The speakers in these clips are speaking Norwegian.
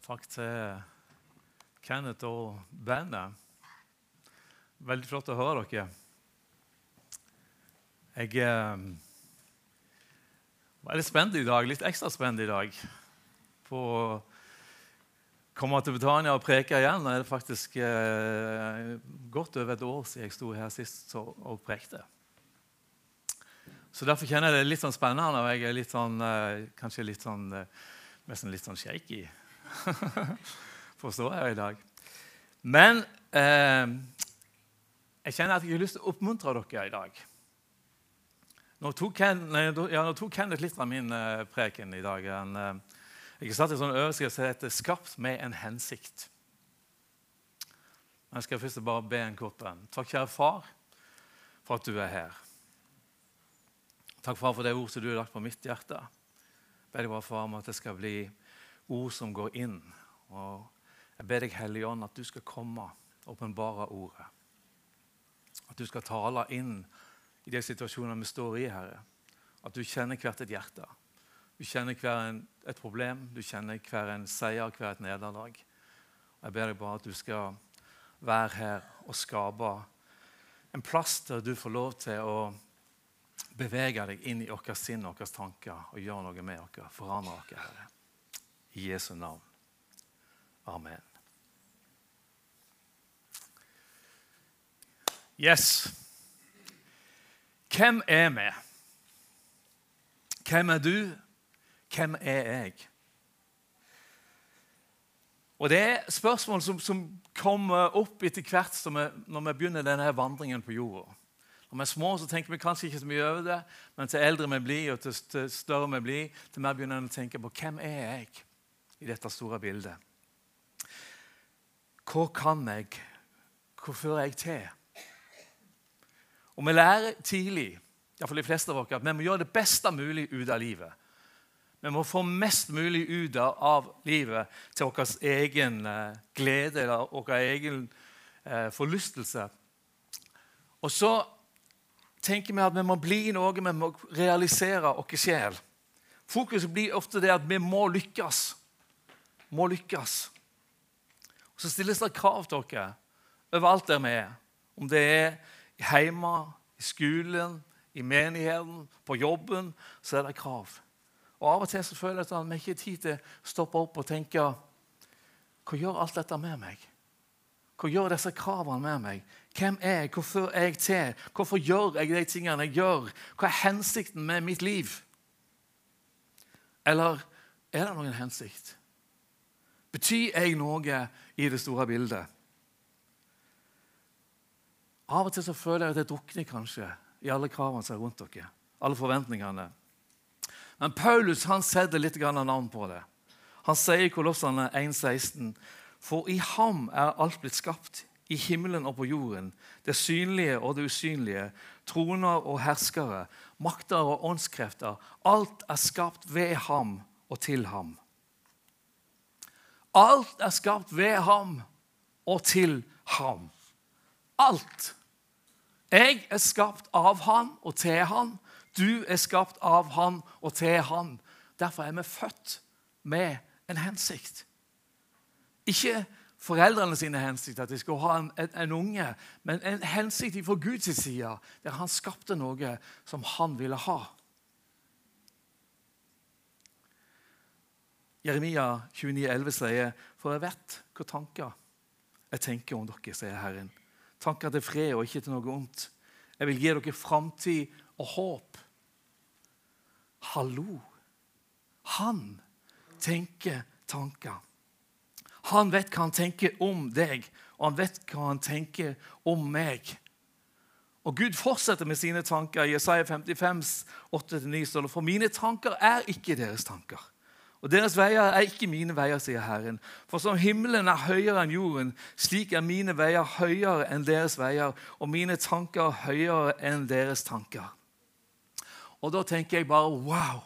Takk til Kenneth og bandet. Veldig flott å høre dere. Jeg eh, var litt spent i dag, litt ekstra spent i dag, på å komme til Britannia og preke igjen. Det er faktisk eh, godt over et år siden jeg sto her sist og prekte. Så Derfor kjenner jeg det litt sånn spennende, og jeg er litt sånn, eh, kanskje litt sånn, eh, nesten litt sånn shaky. Forstår jeg i dag. Men eh, jeg kjenner at jeg har lyst til å oppmuntre dere i dag. Nå tok, Ken, ja, nå tok Kenneth litt av min eh, preken i dag. En, eh, jeg satt en sånn overskrift som heter 'Skapt med en hensikt'. Men jeg skal først bare be en kort bønn. Takk, kjære far, for at du er her. Takk, far, for det ord som du har lagt på mitt hjerte. Jeg ber deg, bare, far, om at det skal bli ord som går inn. Og jeg ber deg, Hellige Ånd, at du skal komme og åpenbare ordet. At du skal tale inn i de situasjonene vi står i, Herre. At du kjenner hvert et hjerte. Du kjenner hver en, et problem, du kjenner hver en seier, hver et nederlag. Jeg ber deg bare at du skal være her og skape en plass der du får lov til å bevege deg inn i vårt sinn og våre tanker og gjøre noe med oss. Forandre oss, Herre. I Jesu navn. Amen. Yes. Hvem er vi? Hvem er du? Hvem er jeg? Og Det er spørsmål som, som kommer opp etter hvert vi, når vi begynner denne vandringen på jorda. Når vi er små, så tenker vi kanskje ikke så mye over det, men til eldre vi blir, og til, til større vi blir, til mer begynner vi å tenke på hvem er jeg i dette store bildet. Hva kan jeg? Hvor fører jeg til? Og Vi lærer tidlig for de fleste av oss, at vi må gjøre det beste mulig ut av livet. Vi må få mest mulig ut av livet til vår egen eh, glede eller vår egen eh, forlystelse. Og så tenker vi at vi må bli noe, vi må realisere vår sjel. Fokuset blir ofte det at vi må lykkes. Må lykkes. Og Så stilles det krav til dere overalt der vi er. Om det er hjemme, i skolen, i menigheten, på jobben, så er det krav. Og Av og til så føler jeg at vi ikke har tid til å stoppe opp og tenke Hva gjør alt dette med meg? Hva gjør disse kravene med meg? Hvem er jeg? Hvorfor er jeg til? Hvorfor gjør jeg de tingene jeg gjør? Hva er hensikten med mitt liv? Eller er det noen hensikt? Betyr jeg noe i det store bildet? Av og til så føler jeg at jeg drukner kanskje i alle kravene som er rundt dere. Alle forventningene. Men Paulus han setter litt navn på det. Han sier i Kolossene 1,16.: For i ham er alt blitt skapt, i himmelen og på jorden, det synlige og det usynlige, troner og herskere, makter og åndskrefter. Alt er skapt ved ham og til ham. Alt er skapt ved ham og til ham. Alt. Jeg er skapt av han og til han. Du er skapt av han og til han. Derfor er vi født med en hensikt. Ikke foreldrene sine hensikt, at de skal ha en, en, en unge, men en hensikt fra Guds side, der han skapte noe som han ville ha. Jeremia 29,11 sier, 'For jeg vet hva tanker jeg tenker om dere', sier Herren. Tanker til fred og ikke til noe ondt. Jeg vil gi dere framtid og håp. Hallo! Han tenker tanker. Han vet hva han tenker om deg, og han vet hva han tenker om meg. Og Gud fortsetter med sine tanker. I Jesaja 55, 8-9 står det For mine tanker er ikke deres tanker. Og deres veier er ikke mine veier, sier Herren. For som himmelen er høyere enn jorden, slik er mine veier høyere enn deres veier, og mine tanker høyere enn deres tanker. Og da tenker jeg bare wow!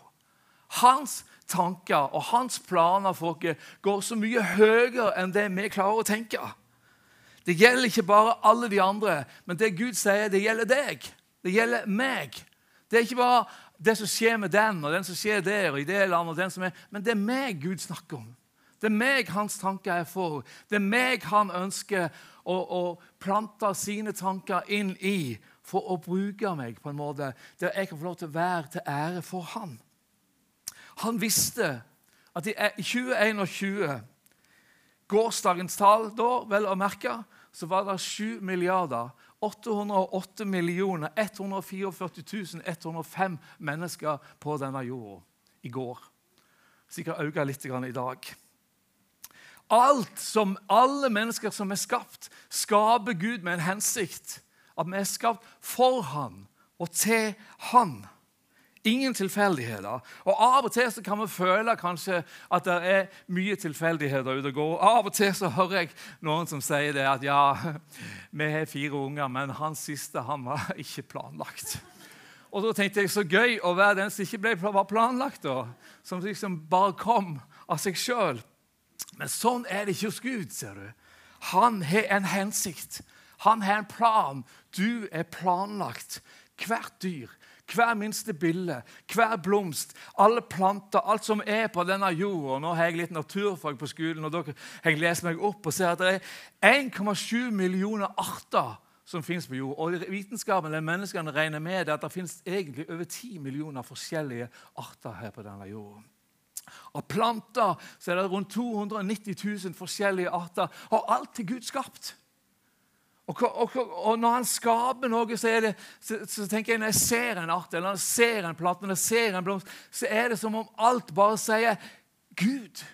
Hans tanker og hans planer for oss går så mye høyere enn det vi klarer å tenke. Det gjelder ikke bare alle de andre, men det Gud sier, det gjelder deg. Det gjelder meg. Det er ikke bare det som skjer med den og den som skjer der, og i det landet, og den som er, men det er meg Gud snakker om. Det er meg hans tanker er for. Det er meg han ønsker å, å plante sine tanker inn i for å bruke meg på en måte der jeg kan få lov til å være til ære for han. Han visste at i 2021, gårsdagens tall da, vel å merke, så var det 7 milliarder 808 millioner 144 105 mennesker på denne jorda i går. Sikkert økt litt i dag. Alt som alle mennesker som er skapt, skaper Gud med en hensikt. At vi er skapt for Han og til Han. Ingen tilfeldigheter. Og Av og til så kan vi føle kanskje at det er mye tilfeldigheter ute og går. Av og til så hører jeg noen som sier det at ja, vi har fire unger, men han siste han var ikke planlagt. Og da tenkte jeg så gøy å være den som ikke ble, planlagt, da. Som liksom bare kom av seg sjøl. Men sånn er det ikke hos Gud, ser du. Han har en hensikt. Han har en plan. Du er planlagt. Hvert dyr, hver minste bille, hver blomst, alle planter, alt som er på denne jorda. Nå har jeg litt naturfag på skolen, og dere har lest meg opp og ser at det er 1,7 millioner arter som finnes på jord. Og Vitenskapen eller menneskene regner med at det finnes egentlig over 10 millioner forskjellige arter her på denne jorden. Av planter så er det rundt 290 000 forskjellige arter, og alt er Gud skapt. Og, og, og, Når han skaper noe, så, det, så, så, tenker jeg når jeg ser en art, eller når jeg ser en platt, når jeg ser en blomst, så er det som om alt bare sier Gud.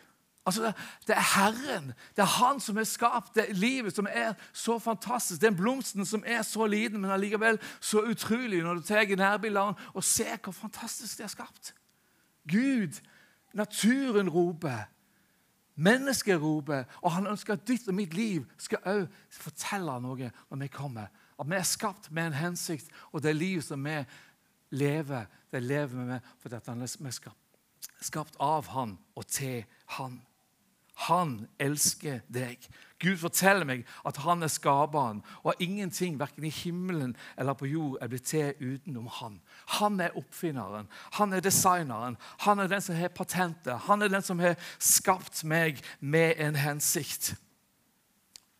Altså, det, er Herren. Det er Han som er skapt. Det er livet som er så fantastisk. Den blomsten som er så liten, men allikevel så utrolig når du tar nærbildene og ser hvor fantastisk det er skapt. Gud, naturen roper. Mennesket roper, og han ønsker at ditt og mitt liv skal også fortelle noe når vi kommer. At vi er skapt med en hensikt, og det liv som vi lever, det lever vi med fordi vi er skapt av Han og til Han. Han elsker deg. Gud forteller meg at han er skaperen, og at ingenting verken i himmelen eller på jord er blitt til utenom han. Han er oppfinneren, han er designeren, han er den som har patentet. Han er den som har skapt meg med en hensikt.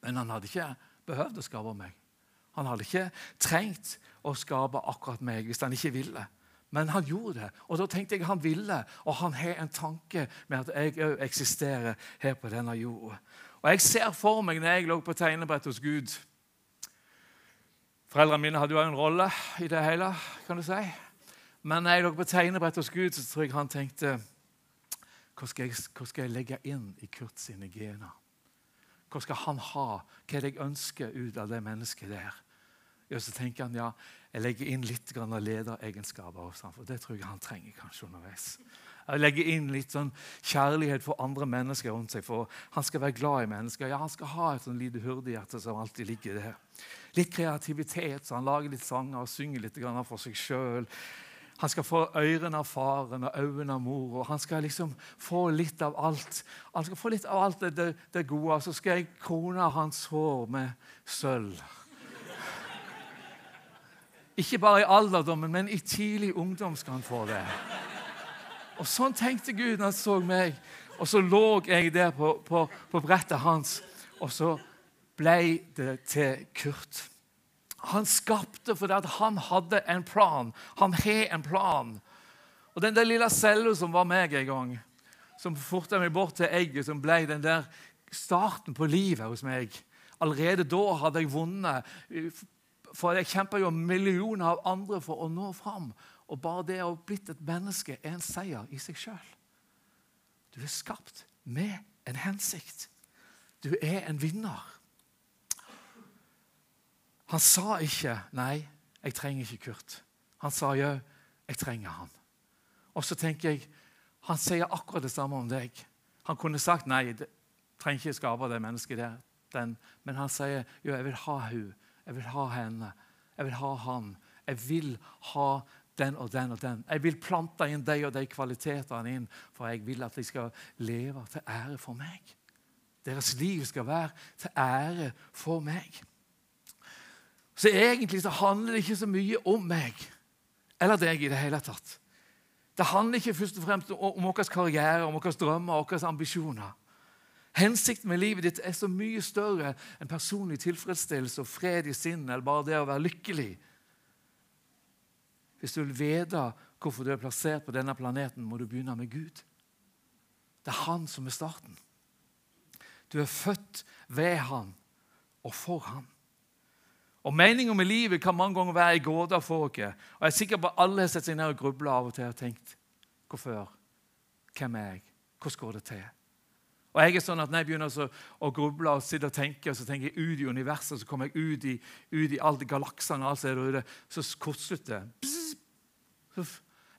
Men han hadde ikke behøvd å skape meg. Han hadde ikke trengt å skape akkurat meg hvis han ikke ville. Men han gjorde det. Og da tenkte jeg han ville, og han har en tanke med at jeg òg eksisterer her på denne jorda. Og jeg ser for meg når jeg lå på tegnebrett hos Gud Foreldrene mine hadde jo en rolle i det hele, kan du si. Men når jeg lå på tegnebrett hos Gud, så tror jeg han tenkte hva skal, jeg, hva skal jeg legge inn i Kurt sine gener? Hva skal han ha? Hva er det jeg ønsker ut av det mennesket der? Og så tenker han ja, jeg legger inn litt av lederegenskaper hos ham. For det tror jeg han trenger kanskje underveis. Jeg legger inn litt sånn kjærlighet for andre mennesker rundt seg. For han skal være glad i mennesker. Ja, Han skal ha et sånn lite hurdighjerte som alltid ligger der. Litt kreativitet, så han lager litt sanger og synger litt for seg sjøl. Han skal få ørene av faren og øynene av mor. og Han skal liksom få litt av alt. Han skal få litt av alt det, det, gode. Så skal jeg krone hans hår med sølv. Ikke bare i alderdommen, men i tidlig ungdom skal han få det. Og Sånn tenkte Gud når han så meg. Og så lå jeg der på, på, på brettet hans, og så ble det til Kurt. Han skapte fordi han hadde en plan. Han har en plan. Og den der lille cella som var meg en gang, som forta meg bort til egget, som ble den der starten på livet hos meg Allerede da hadde jeg vunnet for jeg kjemper jo millioner av andre for å nå fram. Og bare det å ha blitt et menneske er en seier i seg sjøl. Du er skapt med en hensikt. Du er en vinner. Han sa ikke 'nei, jeg trenger ikke Kurt'. Han sa jo 'jeg trenger han'. Og så tenker jeg han sier akkurat det samme om deg. Han kunne sagt 'nei, jeg trenger ikke skape det mennesket der', den. men han sier 'jo, jeg vil ha hun jeg vil ha henne. Jeg vil ha han. Jeg vil ha den og den og den. Jeg vil plante inn de og de kvalitetene inn, for jeg vil at de skal leve til ære for meg. Deres liv skal være til ære for meg. Så egentlig så handler det ikke så mye om meg eller deg i det hele tatt. Det handler ikke først og fremst om vår karriere, om våre drømmer og våre ambisjoner. Hensikten med livet ditt er så mye større enn personlig tilfredsstillelse og fred i sinnet eller bare det å være lykkelig. Hvis du vil vite hvorfor du er plassert på denne planeten, må du begynne med Gud. Det er Han som er starten. Du er født ved Han og for Han. Og Meninga med livet kan mange ganger være i gåte for oss. Og Jeg er sikker på at alle har sett seg ned og grubla av og til og tenkt hvorfor? Hvem er jeg? Hvordan går det til? Og jeg er sånn at Når jeg begynner å, gruble og sitte og tenke, så tenker jeg ut i universet, så kommer jeg ut i, ut i alle galaksene, og alt som er ute, så kortslutter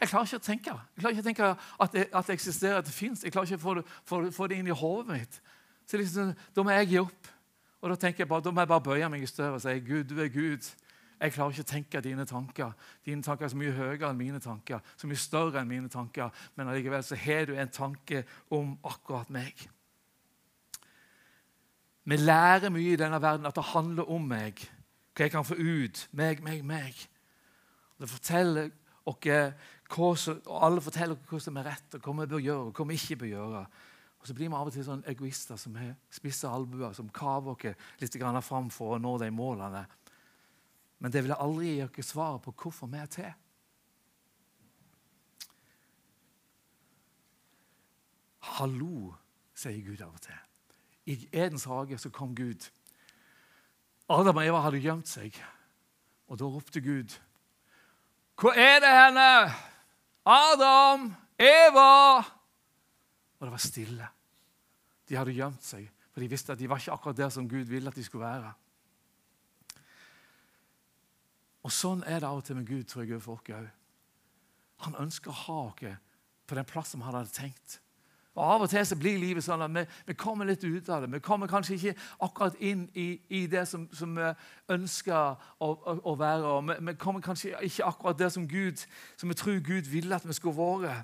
Jeg klarer ikke å tenke Jeg klarer ikke å tenke at det, at det eksisterer, at det fins. Jeg klarer ikke å få det, få, få det inn i hodet mitt. Så liksom, Da må jeg gi opp. Og Da tenker jeg bare, da må jeg bare bøye meg i støvet og si Gud, du er Gud. Jeg klarer ikke å tenke dine tanker. Dine tanker er så mye høyere enn mine tanker, så mye større enn mine tanker. Men allikevel så har du en tanke om akkurat meg. Vi lærer mye i denne verden at det handler om meg. Hva jeg kan få ut. Meg, meg, meg. Det forteller oss, og Alle forteller oss hva som er rett, og hva vi bør gjøre og hva vi ikke bør gjøre. Og Så blir vi av og til sånn egoister som har spisse albuer, som kaver oss litt fram for å nå de målene. Men det vil aldri gi oss svaret på hvorfor vi er til. Hallo, sier Gud av og til. I Edens hage så kom Gud. Adam og Eva hadde gjemt seg, og da ropte Gud. Hvor er det henne? Adam! Eva! Og det var stille. De hadde gjemt seg, for de visste at de var ikke akkurat der som Gud ville at de skulle være. Og Sånn er det av og til med Gud, tror jeg, oss òg. Han ønsker å ha oss på den plassen han hadde tenkt. Og Av og til så blir livet sånn at vi, vi, kommer litt ut av det. Vi kommer kanskje ikke akkurat inn i, i det som, som, vi ønsker å, å, å være. Vi, vi, kommer kanskje ikke akkurat der som som vi tror Gud ville at vi skulle være.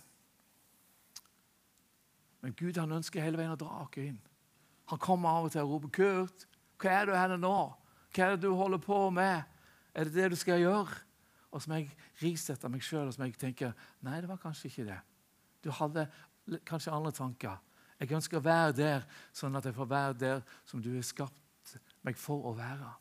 Men Gud han ønsker hele veien å dra oss inn. Han kommer av og til og roper 'Kurt, hva er du her nå? Hva er det du holder på med? Er det det du skal gjøre?' Og så må jeg risette meg sjøl og så må jeg tenke nei, det var kanskje ikke det. Du hadde kanskje andre tanker. Jeg ønsker å være der, sånn at jeg får være der som du har skapt meg for å være.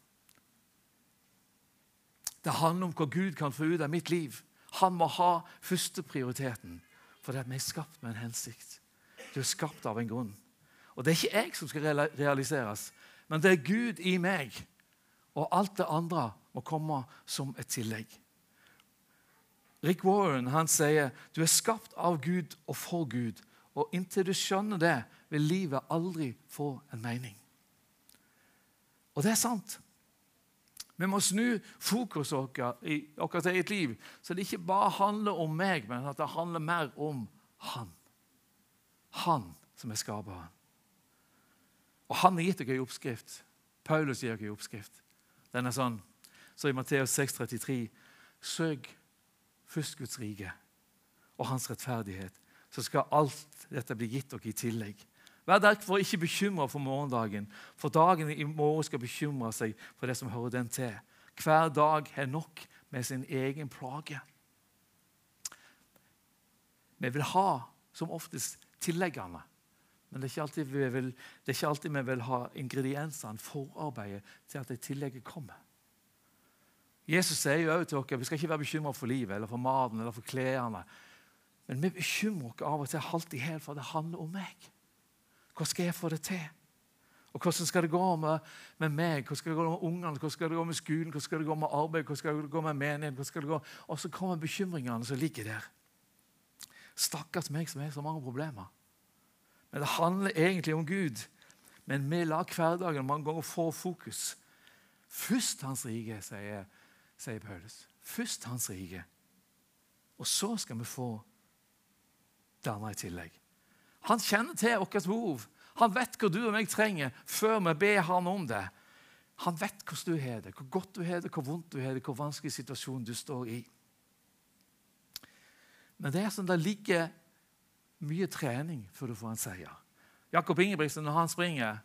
Det handler om hva Gud kan få ut av mitt liv. Han må ha førsteprioriteten, for det vi er skapt med en hensikt. Du er skapt av en grunn. Og Det er ikke jeg som skal realiseres, men det er Gud i meg. Og alt det andre må komme som et tillegg. Rick Warren han sier du er skapt av Gud og for Gud. Og inntil du skjønner det, vil livet aldri få en mening. Og det er sant. Vi må snu fokuset vårt i vårt eget liv, så det ikke bare handler om meg, men at det handler mer om Han. Han som er skaperen. Og han har gitt dere en oppskrift. Paulus gir dere en oppskrift. Den er sånn. Så i Matteus 6,33.: Søk først Guds rike og hans rettferdighet, så skal alt dette bli gitt dere i tillegg. Vær derfor ikke bekymra for morgendagen, for dagen i morgen skal bekymre seg for det som hører den til. Hver dag har nok med sin egen plage. Vi vil ha som oftest tilleggene. Men det er, ikke alltid vi vil, er vi vil ha ingrediensene, forarbeidet, til at det tillegget kommer. Jesus sier jo også til oss vi skal ikke være bekymra for livet eller for maten eller for klærne. Men vi bekymrer oss av og til halvt i hæl, for det handler om meg. Hva skal jeg få det til? Og Hvordan skal det gå med, med meg? Hvordan skal det gå med ungene? Hvordan skal det gå med skolen? Hvordan skal det gå med arbeid? Hvordan skal det gå med menighet? Og så kommer bekymringene som ligger der. Stakkars meg som har så mange problemer. Men det handler egentlig om Gud. Men vi lar hverdagen mange ganger få fokus. Først Hans rike, sier, sier Paulus. Først Hans rike. Og så skal vi få det andre i tillegg. Han kjenner til vårt behov. Han vet hva du og meg trenger, før vi ber han om det. Han vet hvordan du har det, hvor godt du har det, hvor vondt du har det, hvor vanskelig situasjon du står i. Men det er sånn det ligger mye trening før du får en seier. Jakob Ingebrigtsen, når han springer,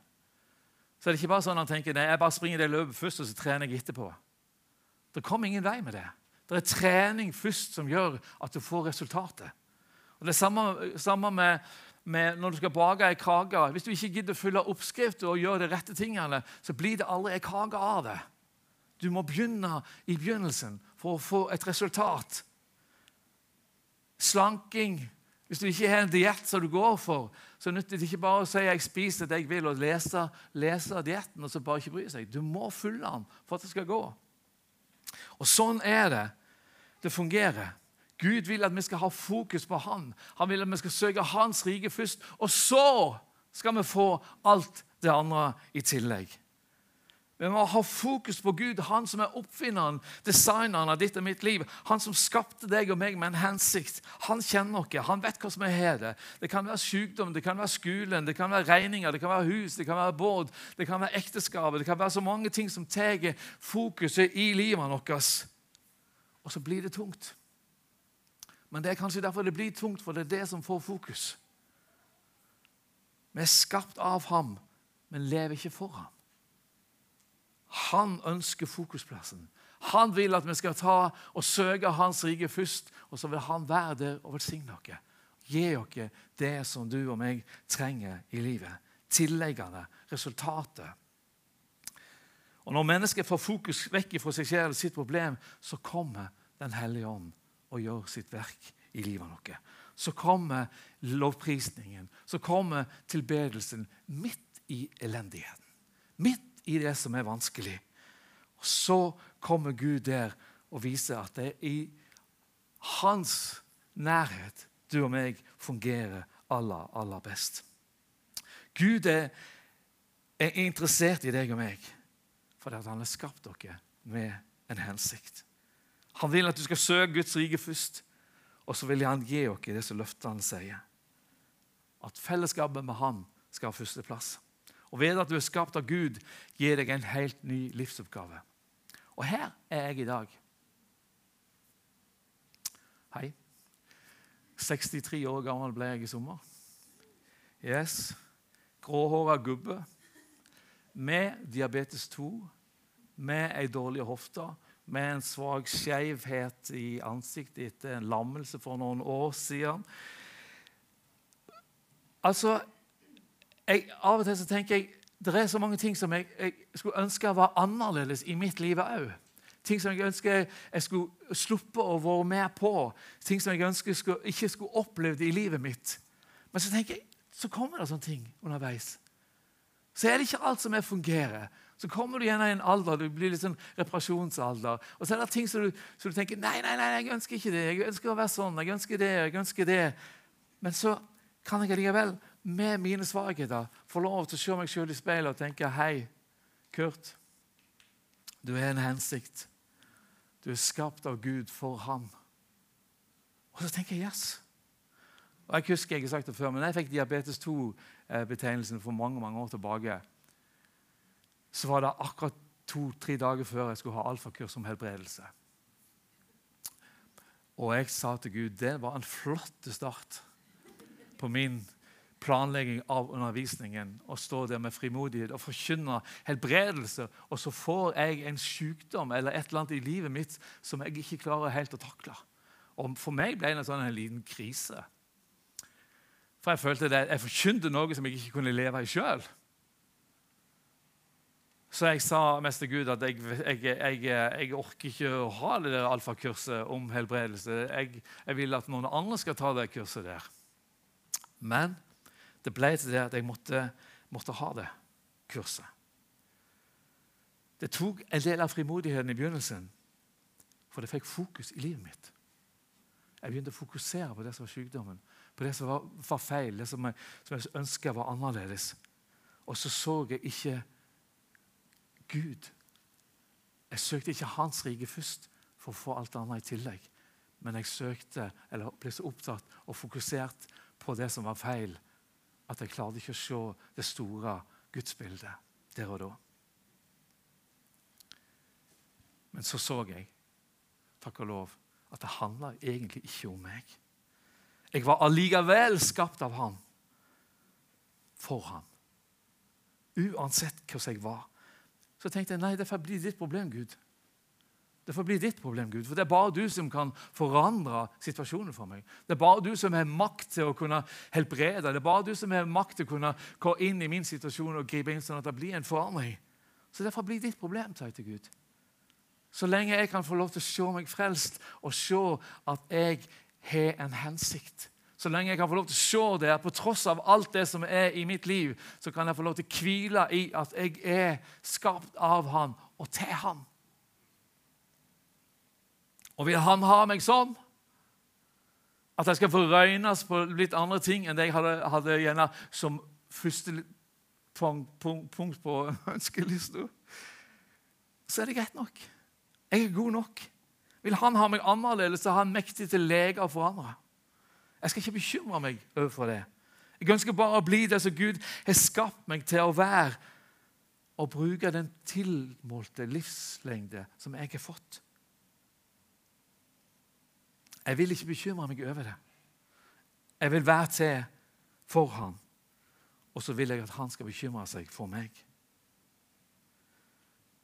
så er det ikke bare sånn han tenker nei, jeg bare springer det løpet først, og så trener jeg etterpå. Det kommer ingen vei med det. Det er trening først som gjør at du får resultatet. Og Det er samme, samme med, med når du skal bake ei kake. Hvis du ikke gidder å følge oppskriften og gjøre de rette tingene, så blir det aldri ei kake av det. Du må begynne i begynnelsen for å få et resultat. Slanking Hvis du ikke har en diett som du går for, så nytter det ikke bare å si 'jeg spiser det jeg vil' og lese, lese dietten og så bare ikke bry seg. Du må følge den for at det skal gå. Og sånn er det. Det fungerer. Gud vil at vi skal ha fokus på Han. Han vil at vi skal søke Hans rike først. Og så skal vi få alt det andre i tillegg. Vi må ha fokus på Gud, han som er oppfinneren, designeren av ditt og mitt liv. Han som skapte deg og meg med en hensikt. Han kjenner oss, han vet hva som er her. Det kan være sykdom, det kan være skolen, det kan være regninger, det kan være hus, det kan være båt, det kan være ekteskapet. Det kan være så mange ting som tar fokuset i livet vårt. Og så blir det tungt. Men det er kanskje derfor det blir tungt, for det er det som får fokus. Vi er skapt av ham, men lever ikke for ham. Han ønsker fokusplassen. Han vil at vi skal ta og søke Hans rike først, og så vil han være der og velsigne oss. Gi oss det som du og meg trenger i livet. Tilleggene, resultatet. Og Når mennesket får fokus vekk fra seg selv sitt problem, så kommer Den hellige ånd og gjør sitt verk i livet vårt. Så kommer lovprisningen, så kommer tilbedelsen midt i elendigheten. Midt i det som er vanskelig. Og Så kommer Gud der og viser at det er i hans nærhet du og meg fungerer aller, aller best. Gud er, er interessert i deg og meg fordi han har skapt dere med en hensikt. Han vil at du skal søke Guds rike først, og så vil han gi dere det som løftene sier. At fellesskapet med han skal ha førsteplass. Og ved at du er skapt av Gud, gir deg en helt ny livsoppgave. Og her er jeg i dag. Hei. 63 år gammel ble jeg i sommer. Yes. Gråhåra gubbe med diabetes 2, med ei dårlig hofte, med en svak skjevhet i ansiktet etter en lammelse for noen år siden. Altså, jeg, Av og til så tenker jeg det er så mange ting som jeg, jeg skulle ønske var annerledes i mitt liv òg. Ting som jeg ønsker jeg skulle sluppe å være med på. Ting som jeg ønsker jeg ikke skulle opplevd i livet mitt. Men så tenker jeg, så kommer det sånne ting underveis. Så er det ikke alt som er fungerer. Så kommer du igjen i en alder, du blir litt sånn reparasjonsalder. Og så er det ting som du, som du tenker nei, nei, nei, jeg ønsker ikke det. Jeg ønsker å være sånn. jeg ønsker det, jeg ønsker det. Men så kan jeg likevel med mine svakheter få lov til å se meg selv i speilet og tenke Hei, Kurt. Du er en hensikt. Du er skapt av Gud for ham. Og så tenker jeg yes. Og Jeg husker jeg har sagt det før, men jeg fikk diabetes 2-betegnelsen for mange mange år tilbake. Så var det akkurat to-tre dager før jeg skulle ha alfakurs om helbredelse. Og jeg sa til Gud det var en flott start på min planlegging av undervisningen og står der med frimodighet og forkynner helbredelse, og så får jeg en sykdom eller et eller annet i livet mitt som jeg ikke klarer helt å takle. Og For meg ble det en sånn en liten krise. For jeg følte det, jeg forkynte noe som jeg ikke kunne leve i sjøl. Så jeg sa mest til Gud at jeg, jeg, jeg, jeg orker ikke å ha det der alfakurset om helbredelse. Jeg, vil at noen andre skal ta det kurset der. Men det ble til det at jeg måtte, måtte ha det kurset. Det tok en del av frimodigheten i begynnelsen, for det fikk fokus i livet mitt. Jeg begynte å fokusere på det som var sykdommen, på det som var, var feil, det som jeg, som jeg ønska var annerledes. Og så så jeg ikke Gud. Jeg søkte ikke Hans rike først for å få alt andre i tillegg. Men jeg søkte, eller ble så opptatt og fokusert på det som var feil, at jeg klarte ikke å se det store gudsbildet der og da. Men så så jeg, takk og lov, at det handla egentlig ikke om meg. Jeg var allikevel skapt av Han, for Han. Uansett hvordan jeg var. Så tenkte jeg nei, det får bli ditt problem, Gud. Det får bli ditt problem, Gud. For det er bare du som kan forandre situasjonen for meg. Det er bare du som har makt til å kunne helbrede. Det er bare du som har makt til å kunne gå inn i min situasjon og gripe inn sånn at det blir en forandring. Så det får bli ditt problem, sa jeg til Gud. Så lenge jeg kan få lov til å se meg frelst og se at jeg har en hensikt. Så lenge jeg kan få lov til å se det, på tross av alt det som er i mitt liv, så kan jeg få lov til å hvile i at jeg er skapt av Han og til Han. Og vil Han ha meg sånn at jeg skal forrøynes på litt andre ting enn det jeg hadde, hadde gjerne som første punkt på ønskelista, så er det greit nok. Jeg er god nok. Vil han ha meg annerledes, så er han mektig til lege og forandre. Jeg skal ikke bekymre meg overfor det. Jeg ønsker bare å bli det som Gud har skapt meg til å være, og bruke den tilmålte livslengde som jeg har fått. Jeg vil ikke bekymre meg over det. Jeg vil være til for han. Og så vil jeg at han skal bekymre seg for meg.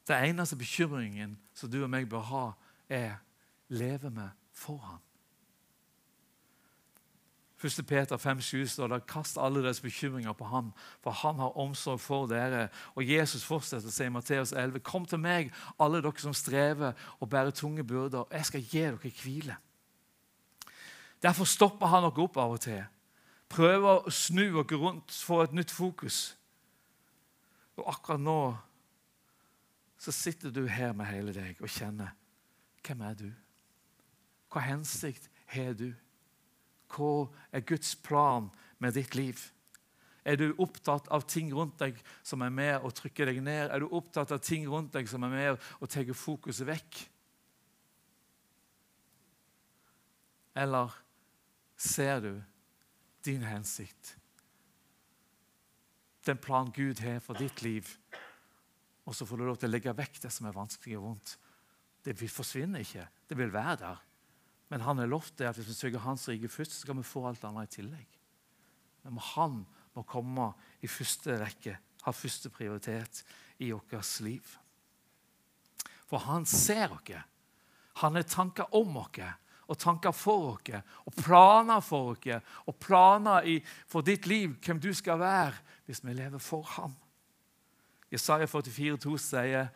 Det eneste bekymringen som du og meg bør ha, er lever vi for han. 1. Peter 5,7 står det kast alle deres bekymringer på ham, for han har omsorg for dere. Og Jesus fortsetter å si i Matteus 11.: Kom til meg, alle dere som strever og bærer tunge byrder, og jeg skal gi dere hvile. Derfor stopper han dere opp av og til. Prøver å snu dere rundt, få et nytt fokus. Og akkurat nå så sitter du her med hele deg og kjenner hvem er du? Hva hensikt har du? Hva er Guds plan med ditt liv? Er du opptatt av ting rundt deg som er med å trykke deg ned? Er du opptatt av ting rundt deg som er med å tar fokuset vekk? Eller ser du din hensikt? Den plan Gud har for ditt liv. Og så får du lov til å legge vekk det som er vanskelig og vondt. Det forsvinner ikke. Det vil være der. Men han har lovt det at hvis vi søker Hans rike først, så skal vi få alt annet i tillegg. Men han må komme i første rekke, ha første prioritet i vårt liv. For han ser oss. Han har tanker om oss og tanker for oss og planer for oss og planer for ditt liv, hvem du skal være hvis vi lever for ham. Jesaja 44, 44,2 sier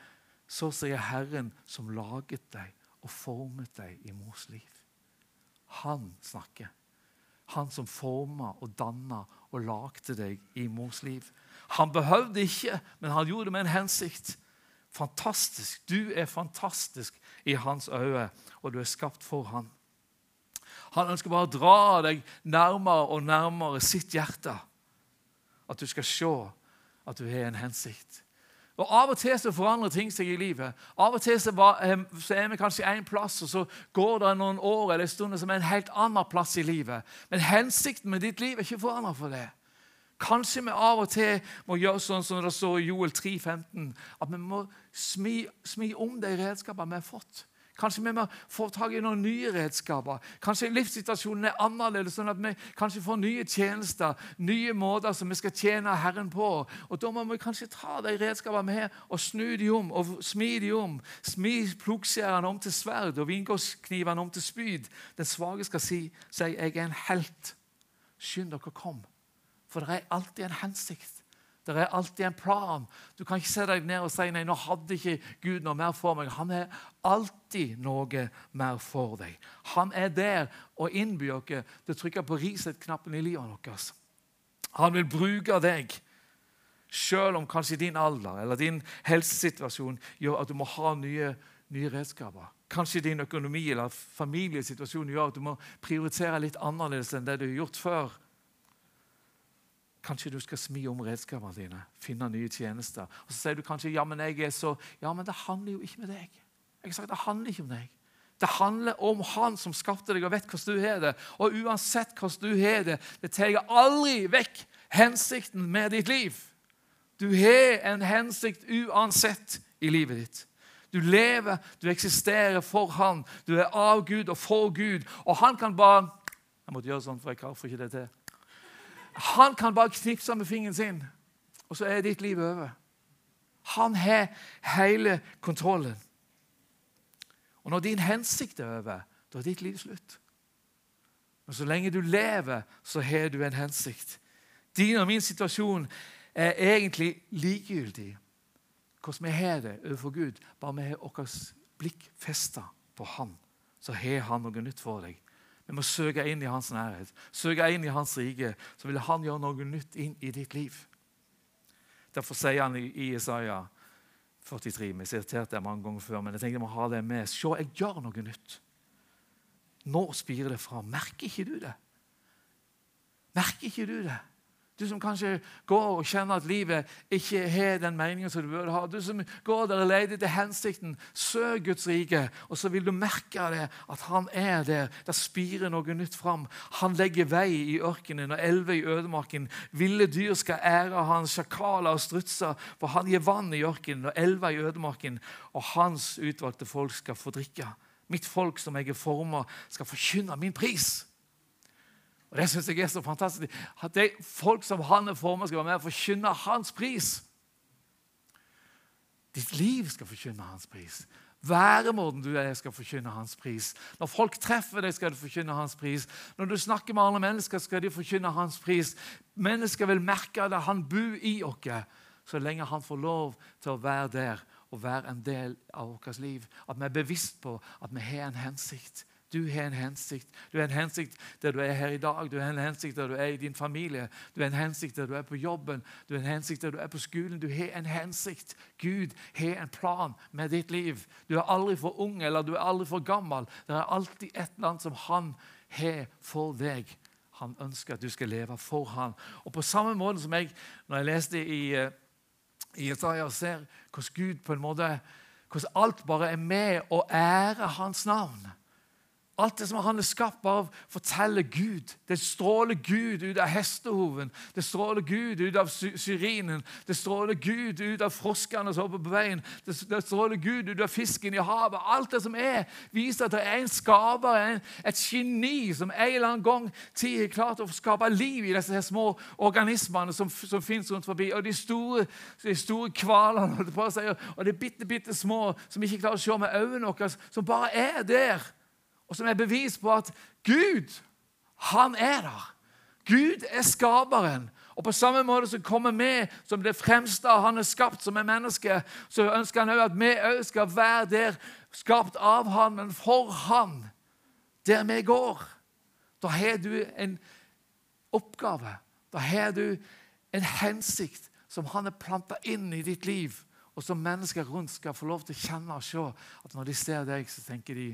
så sier Herren som laget deg og formet deg i mors liv. Han snakker. Han som forma og danna og lagde deg i mors liv. Han behøvde ikke, men han gjorde det med en hensikt. Fantastisk. Du er fantastisk i hans øyne, og du er skapt for han. Han ønsker bare å dra deg nærmere og nærmere sitt hjerte. At du skal se at du har en hensikt. Og Av og til så forandrer ting seg i livet. Av og til så, er vi kanskje én plass, og så går det noen år eller stunder som er en helt annen plass i livet. Men hensikten med ditt liv er ikke forandret for det. Kanskje vi av og til må gjøre sånn som det står i Joel 3, 15, at vi må smi, smi om de redskapene vi har fått. Kanskje vi må få tak i noen nye redskaper. Kanskje livssituasjonen er annerledes, sånn at vi kanskje får nye tjenester, nye måter som vi skal tjene Herren på. Og Da må vi kanskje ta de redskapene vi har, og snu de om og smi de om. Smi pluggskjærene om til sverd og vingårdsknivene om til spyd. Den svake skal si, si 'Jeg er en helt'. Skynd dere, kom. For det er alltid en hensikt. Det er alltid en plan. Du kan ikke se deg ned og si nei, nå hadde ikke Gud noe mer for meg. Han har alltid noe mer for deg. Han er der og innbyr oss til å trykke på reset-knappen i livet vårt. Han vil bruke deg, selv om kanskje din alder eller din helsesituasjon gjør at du må ha nye, nye redskaper. Kanskje din økonomi eller familiesituasjon gjør at du må prioritere litt annerledes enn det du har gjort før. Kanskje du skal smi om redskapene dine, finne nye tjenester. Og Så sier du kanskje ja, men jeg er så Ja, men det handler jo ikke med deg. Jeg har sagt, Det handler ikke om deg. Det handler om Han som skapte deg og vet hvordan du har det. Og uansett hvordan du har det, det tar aldri vekk hensikten med ditt liv. Du har en hensikt uansett i livet ditt. Du lever, du eksisterer for Han. Du er av Gud og for Gud. Og han kan bare Jeg måtte gjøre sånn, for jeg får ikke det til. Han kan bare knipse med fingeren sin, og så er ditt liv over. Han har hele kontrollen. Og når din hensikt er over, da er ditt liv slutt. Men så lenge du lever, så har du en hensikt. Din og min situasjon er egentlig likegyldig hvordan vi har det overfor Gud. Bare vi har vårt blikk festa på Han, så har Han noe nytt for deg. Vi må søke inn i Hans nærhet, søke inn i Hans rike. Så vil Han gjøre noe nytt inn i ditt liv. Derfor sier han i Isaiah 43 Vi har sitert det mange ganger før, men jeg tenkte jeg må ha det med. Se, jeg gjør noe nytt. Nå spirer det fra. Merker ikke du det? Merker ikke du det? Du som kanskje går og kjenner at livet ikke har den meningen som du burde ha. Du som går der og leter etter hensikten. Søk Guds rike, og så vil du merke det, at han er der. Det spirer noe nytt fram. Han legger vei i ørkenen og elver i ødemarken. Ville dyr skal ære hans sjakaler og strutser, for han gir vann i ørkenen og elver i ødemarken, og hans utvalgte folk skal få drikke. Mitt folk som jeg er forma, skal forkynne min pris. Og Det syns jeg er så fantastisk. At de folk som han er formet, skal være med og forkynne hans pris. Ditt liv skal forkynne hans pris. Væremåten du er, skal forkynne hans pris. Når folk treffer deg, skal du forkynne hans pris. Når du snakker med andre mennesker, skal de forkynne hans pris. Mennesker vil merke at han bor i oss, så lenge han får lov til å være der og være en del av vårt liv. At vi er bevisst på at vi har en hensikt. Du har en hensikt. Du har en hensikt der du er her i dag. Du har en hensikt der du er i din familie. Du har en hensikt der du er på jobben. Du har en hensikt der du er på skolen. Du har en hensikt. Gud har en plan med ditt liv. Du er aldri for ung eller du er aldri for gammel. Det er alltid et eller annet som han har for deg. Han ønsker at du skal leve for han. Og på samme måte som jeg, når jeg leste i, eh, i Isaiah, ser hvordan Gud på en måte, hvordan alt bare er med å ære hans navn. Alt det som han er skapt, av, forteller Gud. Det stråler Gud ut av hestehoven. Det stråler Gud ut av syrinen. Det stråler Gud ut av froskene som hopper på veien. Det stråler Gud ut av fisken i havet. Alt det som er, viser at det er en skaper, et geni, som en eller annen gang tid har klart å skape liv i disse små organismene som, som finnes rundt forbi. Og de store, de store kvalene, og de bitte, bitte små som ikke klarer å se med øynene våre, som bare er der og som er bevis på at Gud, han er der. Gud er skaperen. Og på samme måte som kommer vi som det fremste han er skapt, som er menneske, så ønsker han òg at vi òg skal være der, skapt av han, men for han, der vi går. Da har du en oppgave. Da har du en hensikt som han har planta inn i ditt liv, og som mennesker rundt skal få lov til å kjenne og se. At når de ser deg, så tenker de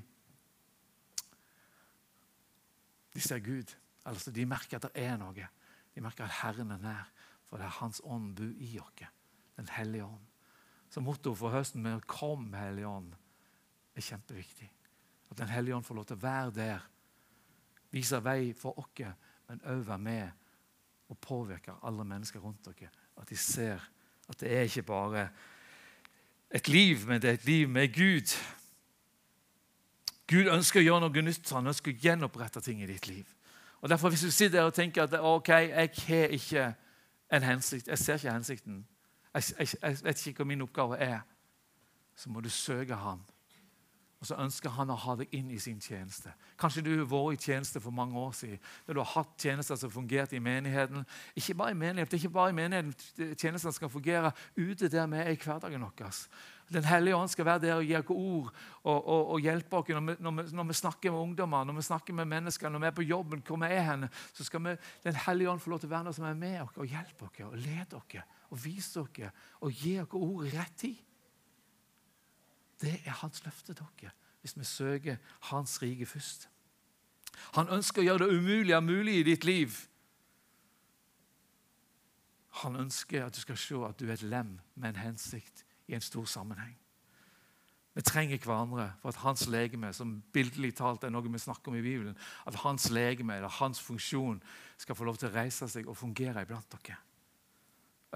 De ser Gud. Altså, de merker at det er noe. De merker at Herren er nær, for det er Hans ånd bu i oss. Den hellige ånd. Så mottoet for høsten med 'Kom, Hellige ånd' er kjempeviktig. At Den hellige ånd får lov til å være der, vise vei for oss, men òg være med og påvirke alle mennesker rundt dere. At de ser at det er ikke bare et liv, men det er et liv med Gud. Gud ønsker å gjøre noe nytt. Han ønsker å gjenopprette ting i ditt liv. Og derfor Hvis du sitter der og tenker at ok, jeg har ikke en hensikt, jeg ser ikke hensikten, jeg, jeg, jeg vet ikke hva min oppgave er, så må du søke Han. Og så ønsker han å ha deg inn i sin tjeneste. Kanskje du har vært i tjeneste for mange år siden. Når du har hatt tjenester som fungerte i menigheten. Ikke bare i menigheten, det er ikke bare i menigheten tjenestene skal fungere ute der vi er i hverdagen vår. Den hellige ånd skal være der og gi oss ord og, og, og hjelpe oss. Når vi, når, vi, når vi, snakker med ungdommer, når vi snakker med mennesker, når vi er på jobben, hvor vi er hen, så skal vi, Den hellige ånd få lov til å være der som er med oss og hjelpe oss og lede oss og vise oss og gi oss ord i rett tid. Det er hans løfte til dere hvis vi søker hans rike først. Han ønsker å gjøre det umulige mulig i ditt liv. Han ønsker at du skal se at du er et lem med en hensikt i en stor sammenheng. Vi trenger hverandre for at hans legeme, som bildelig talt er noe vi snakker om i Bibelen, at hans legeme eller hans funksjon skal få lov til å reise seg og fungere iblant dere.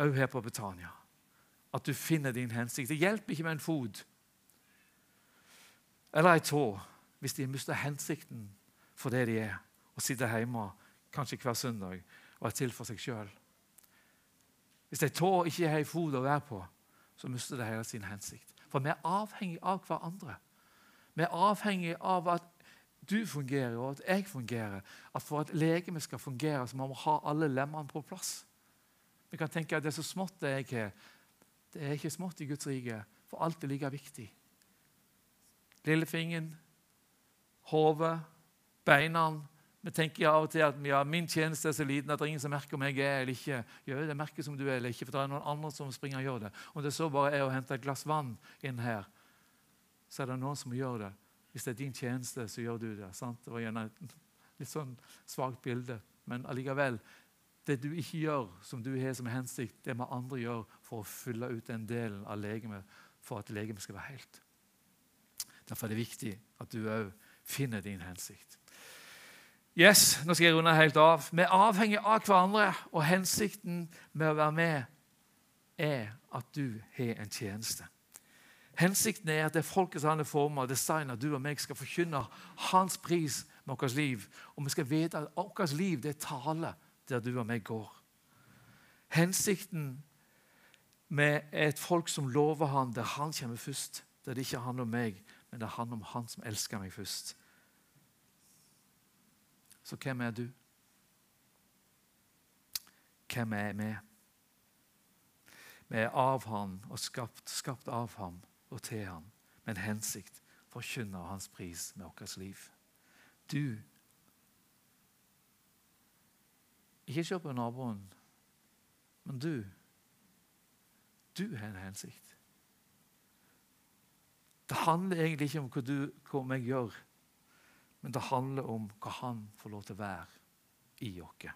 Òg her på Betania. At du finner din hensikt. Det hjelper ikke med en fot eller ei tå hvis de mister hensikten for det de er, og sitter hjemme kanskje hver søndag og er til for seg sjøl. Hvis ei tå ikke har ei fot å være på, så mister det hele sin hensikt. For vi er avhengig av hverandre. Vi er avhengig av at du fungerer, og at jeg fungerer. At for at legemet skal fungere, så må vi ha alle lemmene på plass. Vi kan tenke at det er så smått det jeg har. Det er ikke smått i Guds rike, for alt er like viktig. Lillefingeren, hodet, beina. Vi tenker av og til at ja, min tjeneste er så liten at det er ingen som merker om jeg er eller ikke. Gjør det merker som du er eller ikke, for det er noen andre som springer og gjør det. Om det så bare er å hente et glass vann inn her, så er det noen som gjør det. Hvis det er din tjeneste, så gjør du det. Sant? Det var gjerne et litt sånn svakt bilde, men allikevel det du ikke gjør, som du har som hensikt, det må andre gjøre for å fylle ut den delen av legemet for at legemet skal være helt. Derfor er det viktig at du òg finner din hensikt. Yes, Nå skal jeg runde helt av. Vi er avhengig av hverandre, og hensikten med å være med er at du har en tjeneste. Hensikten er at det er folket som han er formet designer, du og meg skal forkynne hans pris med vårt liv. Og vi skal vite at vårt liv det tale der du og meg går. Hensikten med et folk som lover han der han kommer først. Der det ikke handler om meg, men det handler om han som elsker meg først. Så hvem er du? Hvem er vi? Vi er av han og skapt, skapt av ham og til ham med en hensikt for å forkynne hans pris med vårt liv. Du Ikke se på naboen, men du. Du har en hensikt. Det handler egentlig ikke om hva, du, og jeg gjør, men det handler om hva han får lov til å være i oss.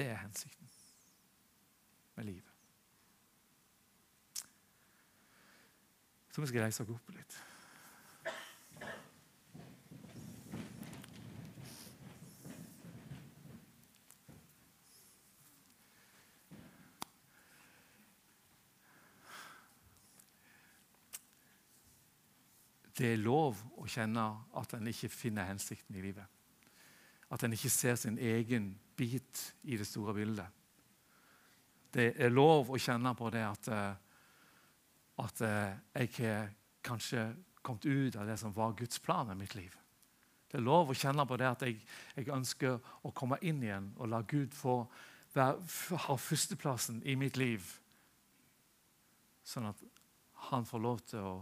Det er hensikten med livet. Så vi skal reise oss opp litt. Det er lov å kjenne at en ikke finner hensikten i livet. At en ikke ser sin egen bit i det store bildet. Det er lov å kjenne på det at, eh, at eh, jeg har kanskje kommet ut av det som var Guds plan i mitt liv. Det er lov å kjenne på det at jeg, jeg ønsker å komme inn igjen og la Gud få ha førsteplassen i mitt liv, sånn at han får lov til å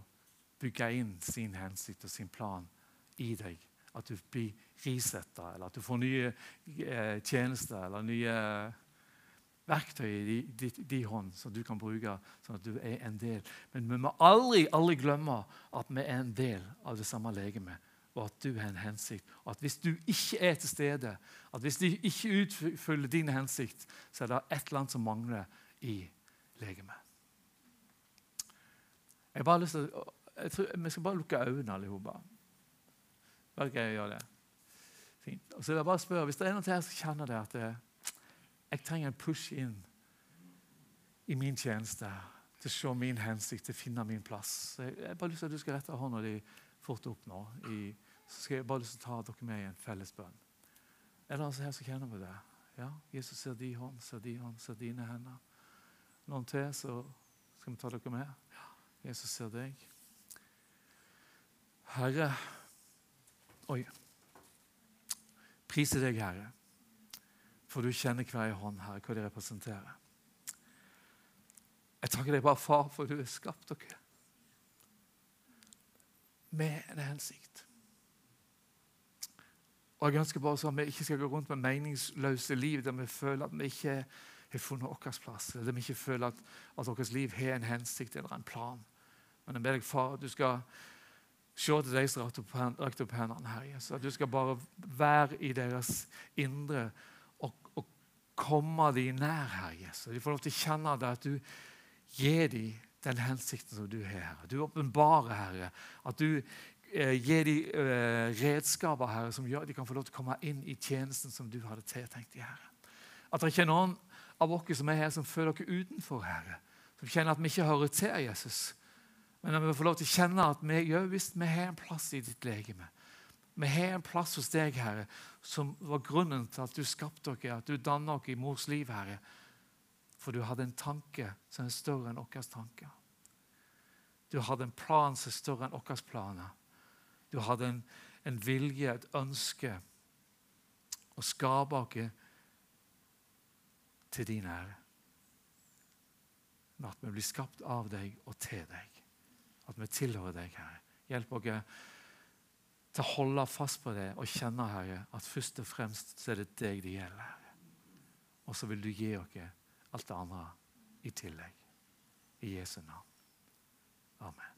bygge inn sin hensikt og sin plan i deg. At du blir risetta, eller at du får nye eh, tjenester eller nye verktøy i din hånd som du kan bruke, sånn at du er en del. Men vi må aldri aldri glemme at vi er en del av det samme legemet, og at du har en hensikt. Og at Hvis du ikke er til stede, at hvis de ikke utfyller din hensikt, så er det et eller annet som mangler i legemet. Jeg har bare lyst til å tror, Vi skal bare lukke øynene, alle sammen. Bare greier å gjøre det. Fint. Så vil jeg bare spørre, Hvis det er noen her som kjenner det at det, jeg trenger en push inn i min tjeneste til å se min hensikt, til å finne min plass så Jeg har bare lyst til at du skal rette hånda di fort opp nå. I, så skal jeg bare lyst til å ta dere med i en felles bønn. Er det altså her som kjenner på det? Ja, Jesus ser din hånd, ser din hånd, ser dine hender. Noen til, så skal vi ta dere med. Ja, Jesus ser deg. Herre Oi. Priser deg, Herre, for du kjenner hver hånd, Herre, hva de representerer. Jeg takker deg bare, far, for du har skapt dere med en hensikt. Og Jeg ønsker bare så at vi ikke skal gå rundt med meningsløse liv der vi føler at vi ikke har funnet vår plass, der vi ikke føler at, at vårt liv har en hensikt eller en plan. Men jeg ber deg, far, at du skal Se til de som rakte opp hendene, Herre Jesus. At du skal bare være i deres indre og, og komme dem nær, Herre Jesus. De får lov til å kjenne det, at du gir dem den hensikten som du har, Herre. Du åpenbarer, Herre, at du eh, gir dem eh, redskaper, Herre, som gjør at de kan få lov til å komme inn i tjenesten som du hadde tiltenkt dem, Herre. At det ikke er noen av oss som er her, som føler dere utenfor, Herre. Som kjenner at vi ikke hører til Jesus. Men at vi får lov til å kjenne at vi, ja, visst, vi har en plass i ditt legeme. Vi har en plass hos deg, Herre, som var grunnen til at du skapte dere, at du dannet dere i mors liv, Herre. For du hadde en tanke som er større enn våre tanker. Du hadde en plan som er større enn våre planer. Du hadde en, en vilje, et ønske, å skape oss til din ære. Men at vi blir skapt av deg og til deg. At vi tilhører deg, Herre. Hjelp oss til å holde fast på det og kjenne Herre, at først og fremst så er det deg det gjelder. Herre. Og så vil du gi oss alt det andre i tillegg. I Jesu navn. Amen.